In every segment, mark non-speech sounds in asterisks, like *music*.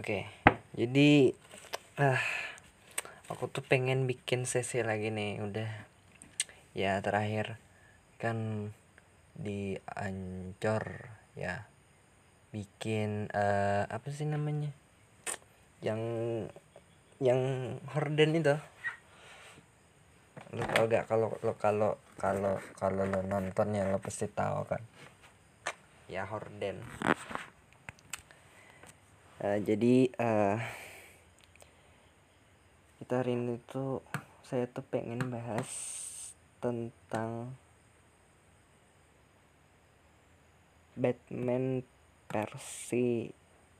Oke, jadi ah aku tuh pengen bikin sesi lagi nih, udah. Ya terakhir kan di Ancor ya. Bikin uh, apa sih namanya? Yang yang horden itu. Lo tau gak kalau lo kalau kalau kalau lo nonton ya lo pasti tahu kan. Ya horden uh, jadi uh, kita hari ini tuh saya tuh pengen bahas tentang Batman versi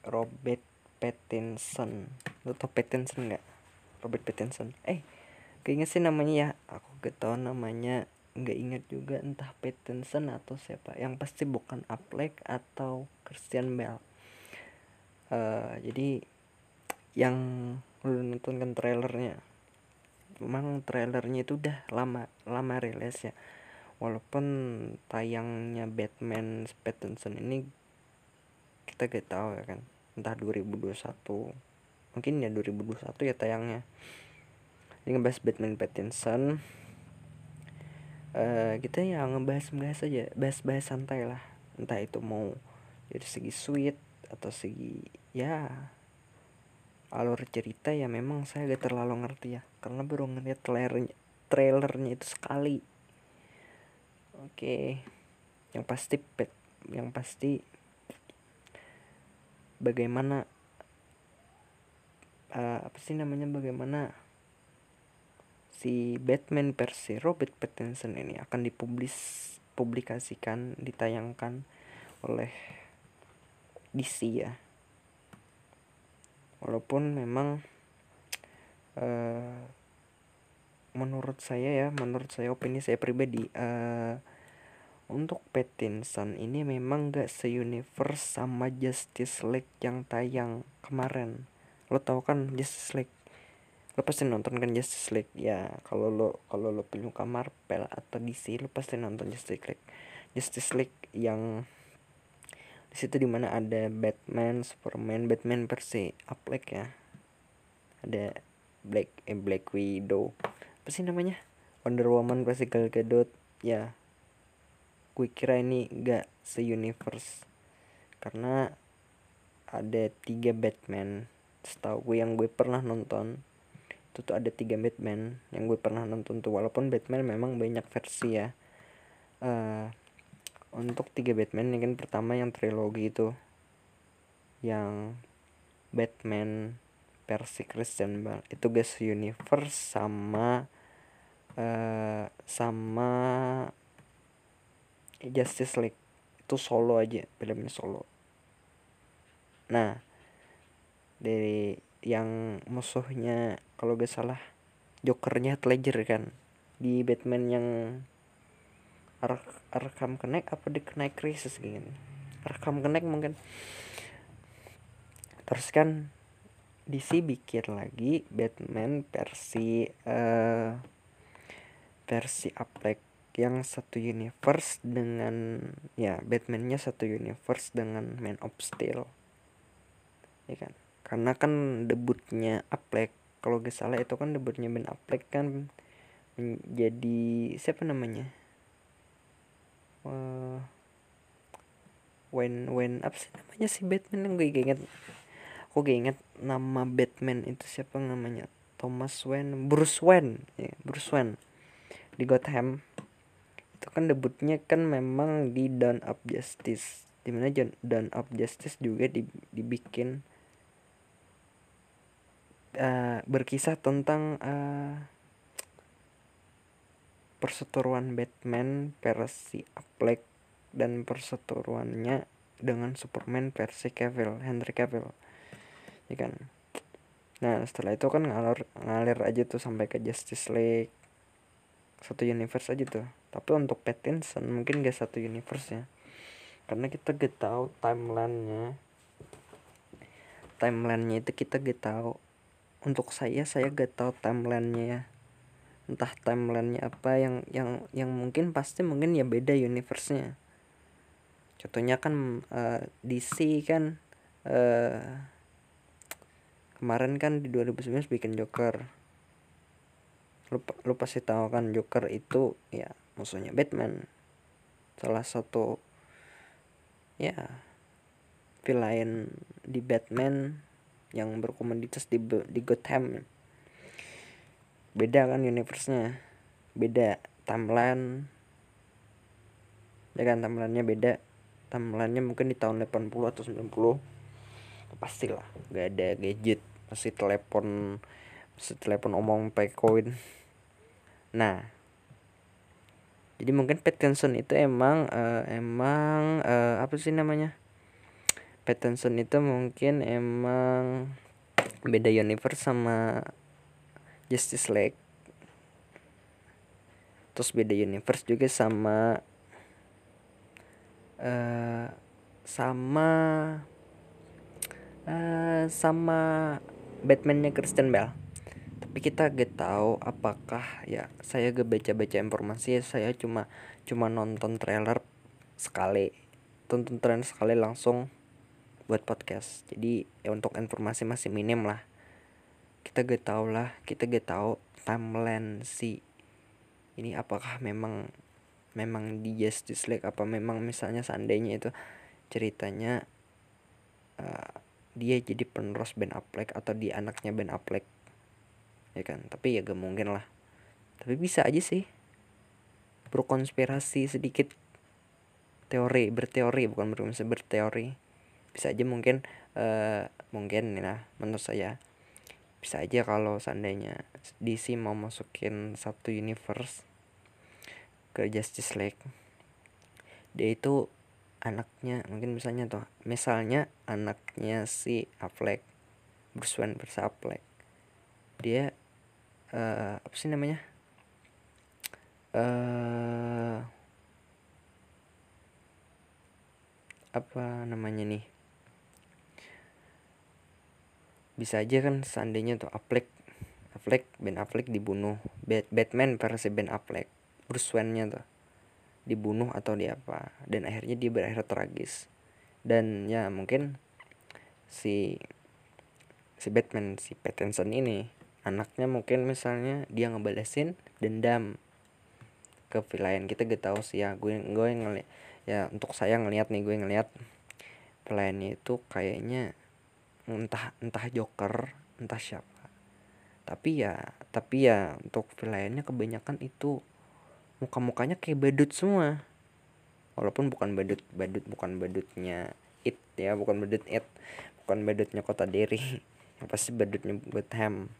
Robert Pattinson. Lo tau Pattinson nggak? Robert Pattinson. Eh kayaknya sih namanya ya? Aku gak tau namanya. Nggak ingat juga entah Pattinson atau siapa. Yang pasti bukan Affleck atau Christian Bale uh, jadi yang lu nonton kan trailernya memang trailernya itu udah lama lama rilis ya walaupun tayangnya Batman Pattinson ini kita gak tahu ya kan entah 2021 mungkin ya 2021 ya tayangnya. Ini ngebahas Batman Pattinson uh, kita ya ngebahas-bahas aja bahas-bahas santai lah. Entah itu mau dari segi sweet atau segi ya alur cerita ya memang saya gak terlalu ngerti ya karena baru ngeliat trailernya trailernya itu sekali. Oke yang pasti pet yang pasti bagaimana uh, apa sih namanya bagaimana si Batman versi Robert Pattinson ini akan dipublis publikasikan ditayangkan oleh DC ya walaupun memang uh, menurut saya ya menurut saya opini saya pribadi uh, untuk Pattinson ini memang gak se-universe sama Justice League yang tayang kemarin. Lo tau kan Justice League? Lo pasti nonton kan Justice League? Ya kalau lo kalau lo penyuka Marvel atau DC lo pasti nonton Justice League. Justice League yang di situ di mana ada Batman Superman Batman versi Affleck ya. Ada Black eh Black Widow. Apa sih namanya? Wonder Woman versi Gal Gadot. Ya gue kira ini gak se-universe. Karena ada tiga Batman. Setahu gue yang gue pernah nonton itu tuh ada tiga Batman yang gue pernah nonton tuh. Walaupun Batman memang banyak versi ya. Uh, untuk tiga Batman yang kan pertama yang trilogi itu. Yang Batman versi Christian Bale. Itu guys universe sama uh, sama Justice League. Itu solo aja filmnya solo. Nah dari yang musuhnya kalau gak salah Jokernya Ledger kan. Di Batman yang Arkham Connect apa di Knight Crisis gini? Arkham Connect mungkin. Terus kan DC bikin lagi Batman versi uh, versi Affleck yang satu universe dengan ya Batmannya satu universe dengan Man of Steel. Ya kan? Karena kan debutnya Affleck. Kalau gak salah itu kan debutnya Ben Affleck kan menjadi siapa namanya uh, when when apa sih namanya si Batman yang gue inget aku gak inget nama Batman itu siapa namanya. Thomas Wayne Bruce Wayne. Ya Bruce Wayne. Di Gotham. Itu kan debutnya kan memang di Dawn of Justice. Di mana Dawn of Justice juga dibikin uh, berkisah tentang uh, perseteruan Batman versi Affleck dan perseteruannya dengan Superman versi Cavill Henry Cavill. Ya kan? Nah setelah itu kan ngalir ngalir aja tuh sampai ke Justice League. Satu universe aja tuh. Tapi untuk Pattinson mungkin gak satu universe ya. Karena kita gak tahu timelinenya. Timelinenya itu kita gak tahu. Untuk saya saya gak tahu timelinenya ya entah timelinenya apa yang yang yang mungkin pasti mungkin ya beda universe-nya. Contohnya kan uh, eh, DC kan uh, kemarin kan di 2019 bikin Joker. Lu, lu pasti tahu kan Joker itu ya musuhnya Batman. Salah satu ya villain di Batman yang berkomoditas di di Gotham beda kan universe-nya. Beda timeline. Ya kan timelinenya beda. Timelinenya mungkin di tahun 80 atau 90 pastilah gak ada gadget. Pasti telepon pasti telepon omong pakai koin. Nah jadi mungkin Pattinson itu emang uh, emang uh, apa sih namanya? Pattinson itu mungkin emang beda universe sama Justice League. Terus beda universe juga sama uh, sama uh, sama Batmannya Kristen Bell tapi kita gak tahu apakah ya saya gak baca-baca informasi saya cuma cuma nonton trailer sekali tonton trailer sekali langsung buat podcast. Jadi ya untuk informasi masih minim lah kita gak tahu lah kita gak tahu timeline si ini apakah memang memang di Justice League apa memang misalnya seandainya itu ceritanya uh, dia jadi penerus Ben Affleck atau di anaknya Ben Affleck ya kan? Tapi ya gak mungkin lah. Tapi bisa aja sih. Berkonspirasi sedikit. Teori berteori bukan berkonspirasi berteori. Bisa aja mungkin uh, mungkin ya menurut saya bisa aja kalau seandainya DC mau masukin satu universe ke Justice League dia itu anaknya mungkin misalnya tuh misalnya anaknya si Affleck Bruce Wayne versus Affleck. Dia uh, apa sih namanya? Uh, apa namanya nih bisa aja kan seandainya tuh Affleck Affleck Ben Affleck dibunuh. Batman versi Ben Affleck Bruce Wayne-nya tuh dibunuh atau di apa dan akhirnya dia berakhir tragis. Dan ya mungkin si si Batman si Pattinson ini anaknya mungkin misalnya dia ngebalesin dendam ke villain. Kita gak tahu sih ya gue gue ngeliat ya untuk saya ngelihat nih gue ngelihat villainnya itu kayaknya entah entah Joker entah siapa. Tapi ya tapi ya untuk villainnya kebanyakan itu muka-mukanya kayak badut semua. Walaupun bukan badut badut bukan badutnya it ya bukan badut it bukan badutnya kota Derry. *laughs* Yang pasti badutnya ham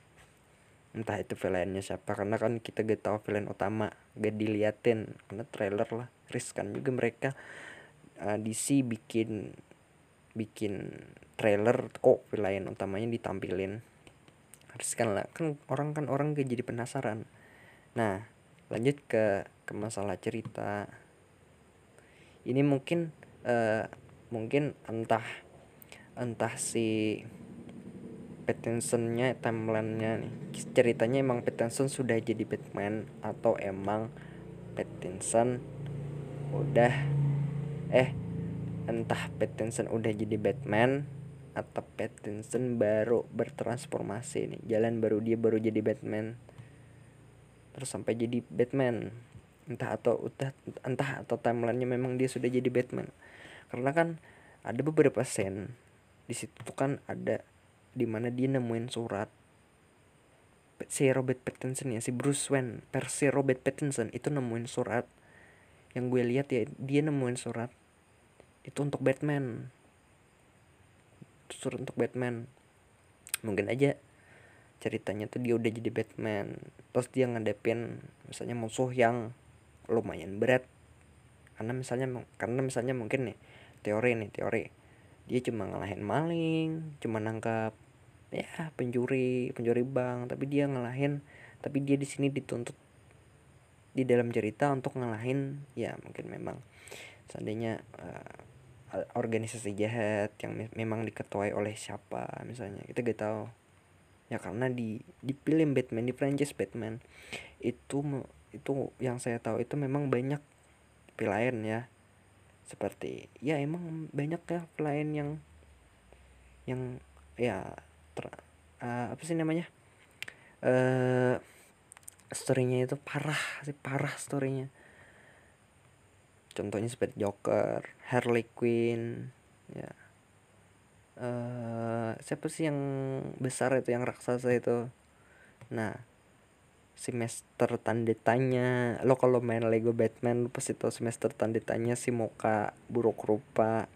entah itu villainnya siapa karena kan kita gak tahu villain utama gak diliatin. Karena trailer lah riskan juga mereka uh, DC bikin bikin trailer kok villain utamanya ditampilin. Riskan lah kan orang kan orang gak jadi penasaran. Nah lanjut ke ke masalah cerita. Ini mungkin uh, mungkin entah entah si Pattinsonnya timelinenya nih. Ceritanya emang Pattinson sudah jadi Batman atau emang Pattinson udah eh entah Pattinson udah jadi Batman atau Pattinson baru bertransformasi nih jalan baru dia baru jadi Batman. Terus sampai jadi Batman. Entah atau entah, entah atau timelinenya memang dia sudah jadi Batman. Karena kan ada beberapa scene di situ kan ada di mana dia nemuin surat si Robert Pattinson ya si Bruce Wayne versi Robert Pattinson itu nemuin surat. Yang gue lihat ya dia nemuin surat itu untuk Batman. Surat untuk Batman. Mungkin aja ceritanya tuh dia udah jadi Batman. Terus dia ngadepin misalnya musuh yang lumayan berat. Karena misalnya karena misalnya mungkin nih teori nih teori. Dia cuma ngalahin maling cuma nangkap ya pencuri pencuri bank. Tapi dia ngalahin tapi dia di sini dituntut di dalam cerita untuk ngalahin ya mungkin memang seandainya uh, organisasi jahat yang me memang diketuai oleh siapa misalnya. Kita gak tahu. Ya karena di di film Batman di franchise Batman itu itu yang saya tahu itu memang banyak villain ya. Seperti ya emang banyak ya villain yang yang ya ter, uh, apa sih namanya? Uh, storynya itu parah sih parah storynya contohnya seperti Joker, Harley Quinn, ya. Uh, siapa sih yang besar itu yang raksasa itu? Nah, semester tanda tanya. Lo kalau main Lego Batman lo pasti tahu semester tanda tanya si Moka buruk rupa.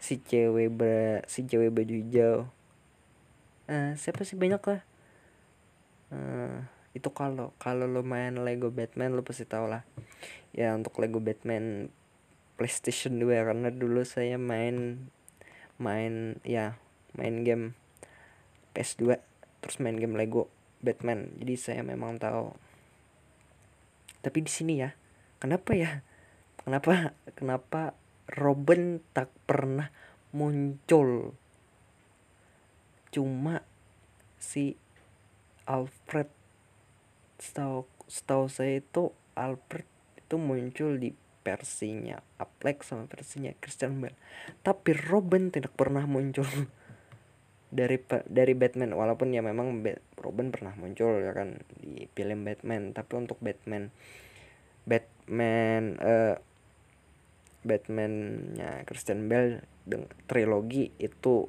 Si cewek ber si cewek baju hijau. Uh, siapa sih banyak lah. Uh, itu kalau kalau lo main Lego Batman lo pasti tau lah. Ya untuk Lego Batman PlayStation 2 karena dulu saya main main ya main game PS2 terus main game Lego Batman. Jadi saya memang tahu tapi di sini ya kenapa ya? Kenapa kenapa Robin tak pernah muncul? Cuma si Alfred setahu setahu saya itu Alfred itu muncul di versinya Affleck sama versinya Christian Bale. Tapi Robin tidak pernah muncul. *laughs* Dari dari Batman walaupun ya memang Robin pernah muncul ya kan di film Batman. Tapi untuk Batman Batman uh, Batmannya Christian Bale dengan trilogi itu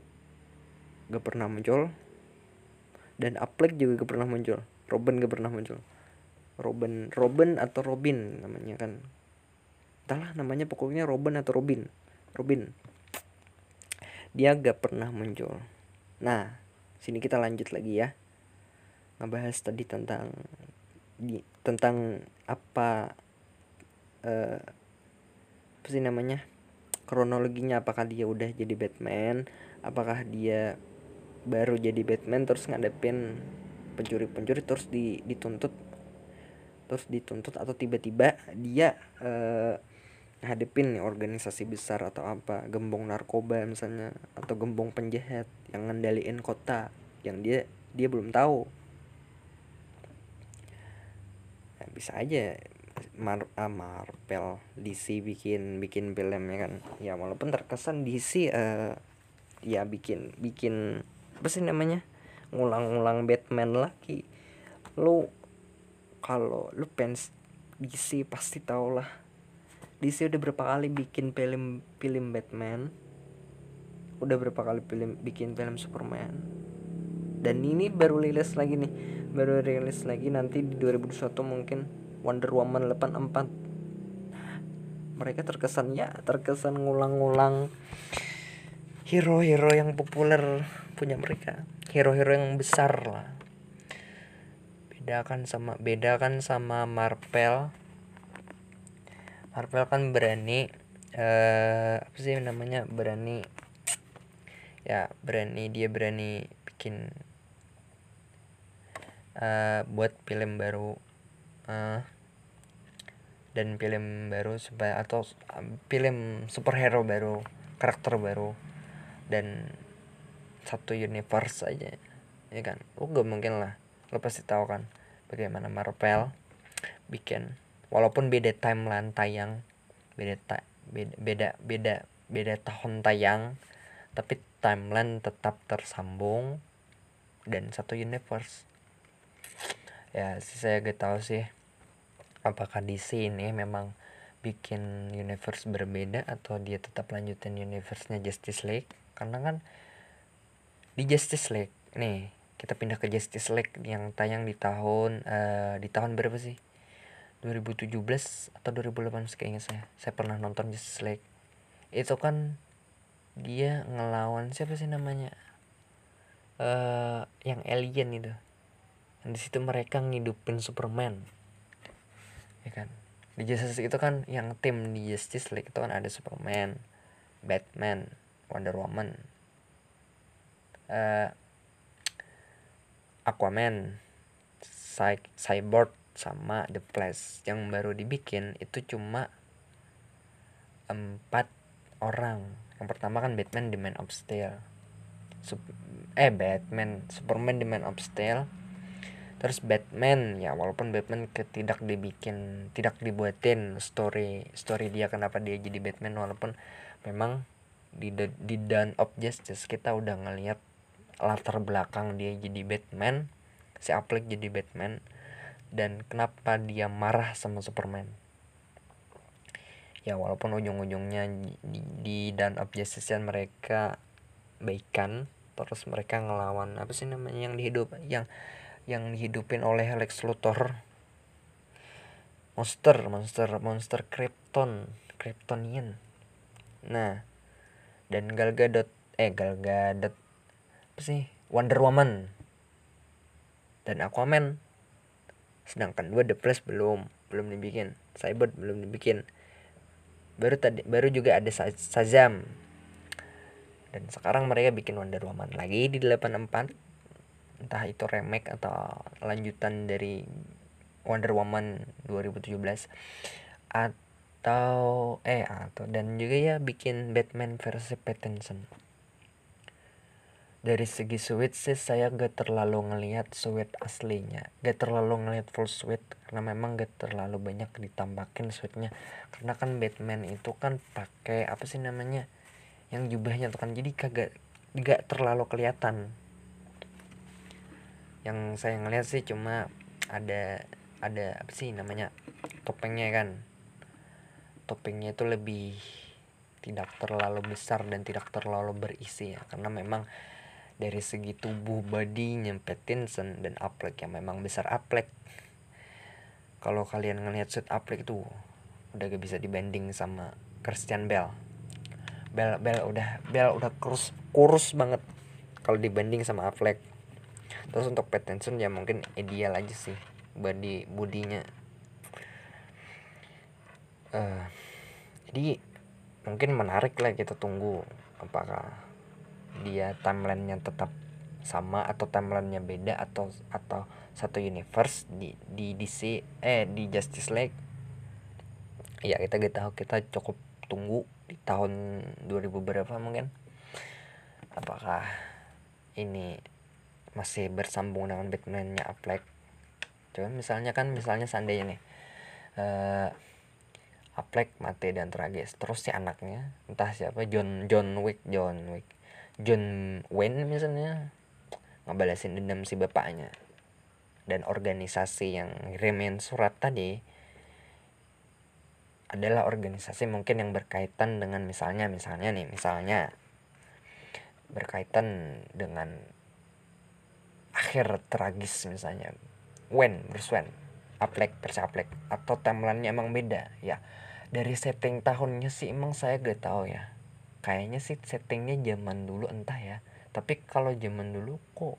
gak pernah muncul. Dan Affleck juga gak pernah muncul Robin gak pernah muncul. Robin Robin atau Robin namanya kan. Entahlah namanya pokoknya Robin atau Robin. Robin. Dia gak pernah muncul. Nah sini kita lanjut lagi ya. Ngebahas tadi tentang di tentang apa uh, apa sih namanya? Kronologinya apakah dia udah jadi Batman? Apakah dia baru jadi Batman terus ngadepin pencuri-pencuri terus di, dituntut terus dituntut atau tiba-tiba dia uh, hadepin nih organisasi besar atau apa gembong narkoba misalnya atau gembong penjahat yang ngendaliin kota yang dia dia belum tahu. Nah, bisa aja Mar uh, Marvel DC bikin bikin filmnya kan. Ya walaupun terkesan DC uh, eh, ya bikin bikin apa sih namanya ngulang-ngulang Batman lagi. Lu kalau lu fans DC pasti tau lah. DC udah berapa kali bikin film film Batman? Udah berapa kali film bikin film Superman? Dan ini baru rilis lagi nih. Baru rilis lagi nanti di 2021 mungkin. Wonder Woman 84 mereka terkesan ya terkesan ngulang-ngulang hero-hero yang populer punya mereka. Hero-hero yang besar lah. Bedakan sama bedakan sama Marvel. Marvel kan berani uh, apa sih namanya berani ya berani dia berani bikin uh, buat film baru uh, dan film baru supaya atau uh, film superhero baru karakter baru dan satu universe aja ya kan? Lu gak mungkin lah. Lo pasti tahu kan bagaimana Marvel bikin walaupun beda timeline tayang beda ta beda beda beda tahun tayang tapi timeline tetap tersambung dan satu universe. Ya sih saya gak tahu sih apakah DC ini memang bikin universe berbeda atau dia tetap lanjutin universe-nya Justice League karena kan di Justice League nih kita pindah ke Justice League yang tayang di tahun uh, di tahun berapa sih? 2017 atau 2018 kayaknya saya. Saya pernah nonton Justice League. Itu kan dia ngelawan siapa sih namanya? Uh, yang alien itu. Di situ mereka ngidupin Superman. Ya kan? Di Justice League itu kan yang tim di Justice League itu kan ada Superman Batman Wonder Woman uh, Aquaman, Cy Cyborg sama The Flash yang baru dibikin itu cuma empat orang. Yang pertama kan Batman The Man of Steel. Sup eh Batman, Superman The Man of Steel. Terus Batman ya walaupun Batman tidak dibikin tidak dibuatin story story dia kenapa dia jadi Batman walaupun memang di di Dawn of Justice kita udah ngelihat latar belakang dia jadi Batman si Affleck jadi Batman dan kenapa dia marah sama Superman. Ya walaupun ujung-ujungnya di, di dan of Justice mereka baikan terus mereka ngelawan apa sih namanya yang dihidup yang yang dihidupin oleh Lex Luthor. Monster monster monster Krypton Kryptonian. Nah dan Gal Gadot eh Gal Gadot apa sih? Wonder Woman. Dan Aquaman. Sedangkan dua The Flash belum belum dibikin. Cyber belum dibikin. Baru tadi baru juga ada Shazam. Dan sekarang mereka bikin Wonder Woman lagi di 84 entah itu remake atau lanjutan dari Wonder Woman 2017 atau eh atau dan juga ya bikin Batman versi Pattinson. Dari segi sweet sih saya gak terlalu ngelihat sweet aslinya. Gak terlalu ngelihat full sweet karena memang gak terlalu banyak ditambahin sweetnya. Karena kan Batman itu kan pakai apa sih namanya yang jubahnya tuh kan jadi kagak gak terlalu kelihatan. Yang saya ngeliat sih cuma ada ada apa sih namanya topengnya kan topengnya itu lebih tidak terlalu besar dan tidak terlalu berisi ya. Karena memang dari segi tubuh bodinya Pattinson dan Affleck yang memang besar Affleck kalau kalian ngelihat suit Affleck itu udah gak bisa dibanding sama Christian Bale. Bale Bale udah Bale udah kurus kurus banget kalau dibanding sama Affleck terus untuk Pattinson ya mungkin ideal aja sih body bodinya uh, jadi mungkin menarik lah kita tunggu apakah dia timelinenya tetap sama atau timelinenya beda atau atau satu universe di di DC eh di Justice League. Ya kita gak tahu. Kita cukup tunggu di tahun 2000 berapa mungkin. Apakah ini masih bersambung dengan Batman-nya Affleck? Cuman misalnya kan misalnya seandainya nih uh, Affleck mati dan tragis terus si anaknya entah siapa John John Wick John Wick. John Wayne misalnya ngebalasin dendam si bapaknya. Dan organisasi yang ngirimin surat tadi adalah organisasi mungkin yang berkaitan dengan misalnya misalnya nih misalnya berkaitan dengan akhir tragis misalnya. When Bruce Wayne. Affleck versi atau timelinenya emang beda ya dari setting tahunnya sih emang saya gak tahu ya. Kayaknya sih settingnya zaman dulu entah ya. Tapi kalau zaman dulu kok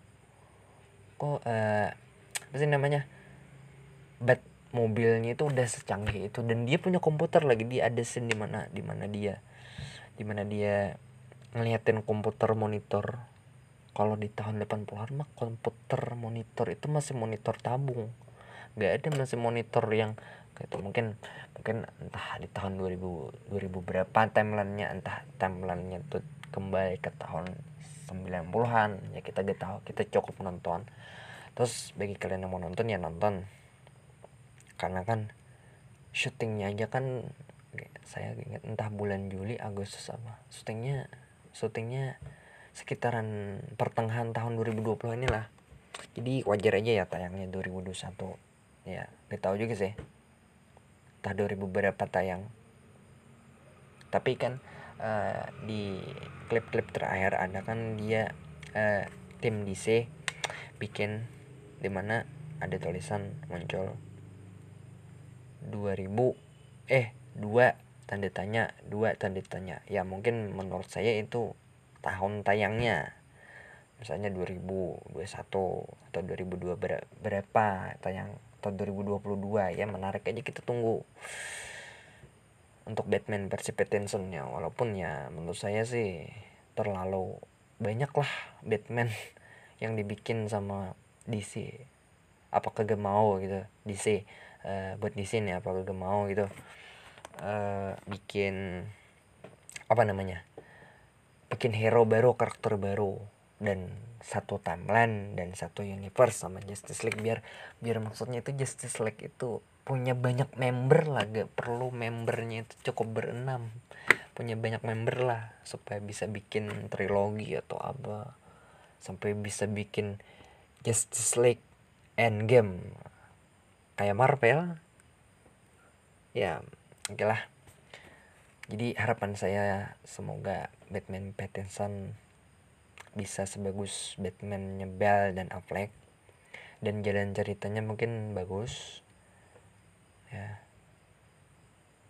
kok uh, apa sih namanya? Bat mobilnya itu udah secanggih itu. Dan dia punya komputer lagi dia ada scene di mana di mana dia di mana dia ngeliatin komputer monitor. Kalau di tahun 80-an mah komputer monitor itu masih monitor tabung nggak ada masih monitor yang kayak itu. Mungkin mungkin entah di tahun 2000 2000 berapa timelinenya entah timelinenya itu kembali ke tahun 90-an ya kita gak tahu kita cukup nonton. Terus bagi kalian yang mau nonton ya nonton. Karena kan syutingnya aja kan saya ingat entah bulan Juli Agustus apa. Syutingnya syutingnya sekitaran pertengahan tahun 2020 inilah. Jadi wajar aja ya tayangnya 2021 ya gak tahu juga sih. Entah 2000 berapa tayang. Tapi kan uh, di klip-klip terakhir ada kan dia uh, tim DC bikin di mana ada tulisan muncul 2000 eh dua tanda tanya dua tanda tanya. Ya mungkin menurut saya itu tahun tayangnya. Misalnya 2021 atau 2002 berapa tayang atau 2022 ya menarik aja kita tunggu untuk Batman versi Pattinson ya walaupun ya menurut saya sih terlalu banyak lah Batman *laughs* yang dibikin sama DC apa kagak mau gitu DC uh, eh, buat DC nih apa kagak mau gitu. Uh, bikin apa namanya bikin hero baru karakter baru. Dan satu timeline dan satu universe sama Justice League biar biar maksudnya itu Justice League itu punya banyak member lah gak perlu membernya itu cukup berenam. Punya banyak member lah supaya bisa bikin trilogi atau apa. Sampai bisa bikin Justice League Endgame. Kayak Marvel. Ya oke okay lah. Jadi harapan saya semoga Batman Pattinson bisa sebagus Batman Bell dan Affleck. Dan jalan ceritanya mungkin bagus. Ya.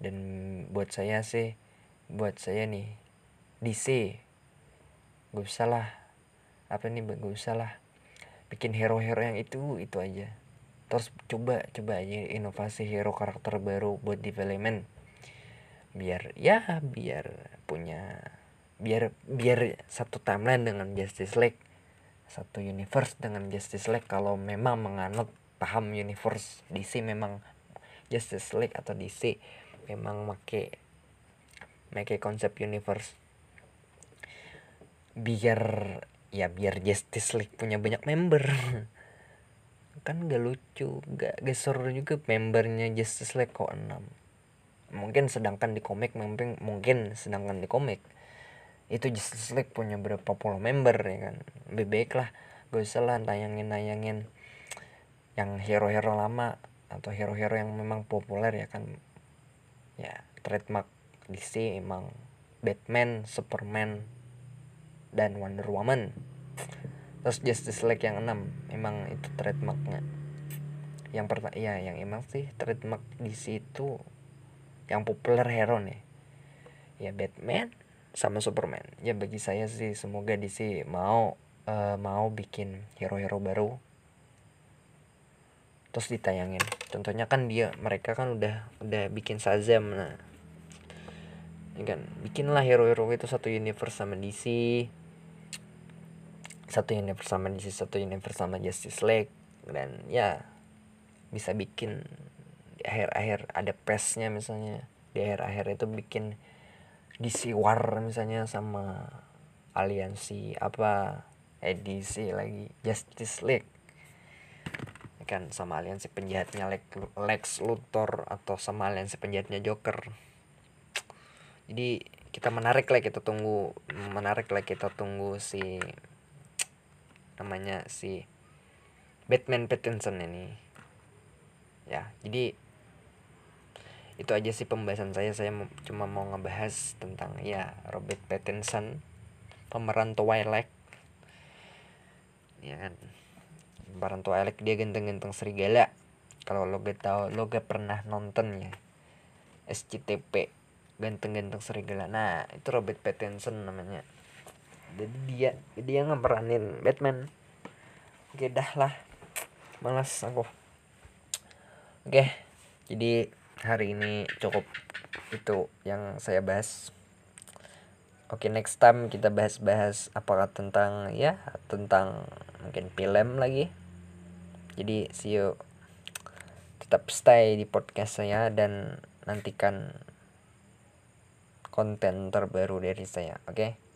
Dan buat saya sih buat saya nih DC gak usah lah. Apa nih gak usah lah. Bikin hero-hero yang itu itu aja. Terus coba coba aja inovasi hero karakter baru buat development. Biar ya biar punya biar biar satu timeline dengan Justice League satu universe dengan Justice League. Kalau memang menganut paham universe DC memang Justice League atau DC memang make make konsep universe. Biar ya biar Justice League punya banyak member. *laughs* Kan gak lucu gak gesor juga membernya Justice League kok 6 mungkin sedangkan di komik mungkin mungkin sedangkan di komik itu Justice League punya berapa puluh member ya kan? Bebek lah gak usah lah tayangin tayangin yang hero-hero lama atau hero-hero yang memang populer ya kan? Ya trademark DC emang Batman, Superman, dan Wonder Woman. Terus Justice League yang 6 emang itu trademarknya. Yang pertama ya yang emang sih trademark DC itu yang populer hero nih. Ya Batman sama Superman. Ya bagi saya sih semoga DC mau uh, mau bikin hero-hero baru. Terus ditayangin. Contohnya kan dia mereka kan udah udah bikin Shazam nah. Ya kan? Bikinlah hero-hero itu satu universe sama DC satu universe sama DC satu universe sama Justice League. Dan ya bisa bikin di akhir-akhir ada pesnya misalnya. Di akhir-akhir itu bikin DC War misalnya sama aliansi apa edisi lagi Justice League. Ya kan sama aliansi penjahatnya Lex Luthor atau sama aliansi penjahatnya Joker. Jadi kita menarik lah kita tunggu menarik lah kita tunggu si namanya si Batman Pattinson ini. Ya jadi itu aja sih pembahasan saya. Saya cuma mau ngebahas tentang ya Robert Pattinson pemeran Twilight ya kan? Pemeran Twilight dia ganteng-ganteng serigala. Kalau lo gak tau lo gak pernah nonton ya SCTP ganteng-ganteng serigala. Nah itu Robert Pattinson namanya. Jadi dia dia ngeperanin Batman. Oke lah. Malas aku. Oke jadi hari ini cukup itu yang saya bahas. Oke next time kita bahas-bahas apakah tentang ya tentang mungkin film lagi. Jadi see you. Tetap stay di podcast saya dan nantikan konten terbaru dari saya oke? okay?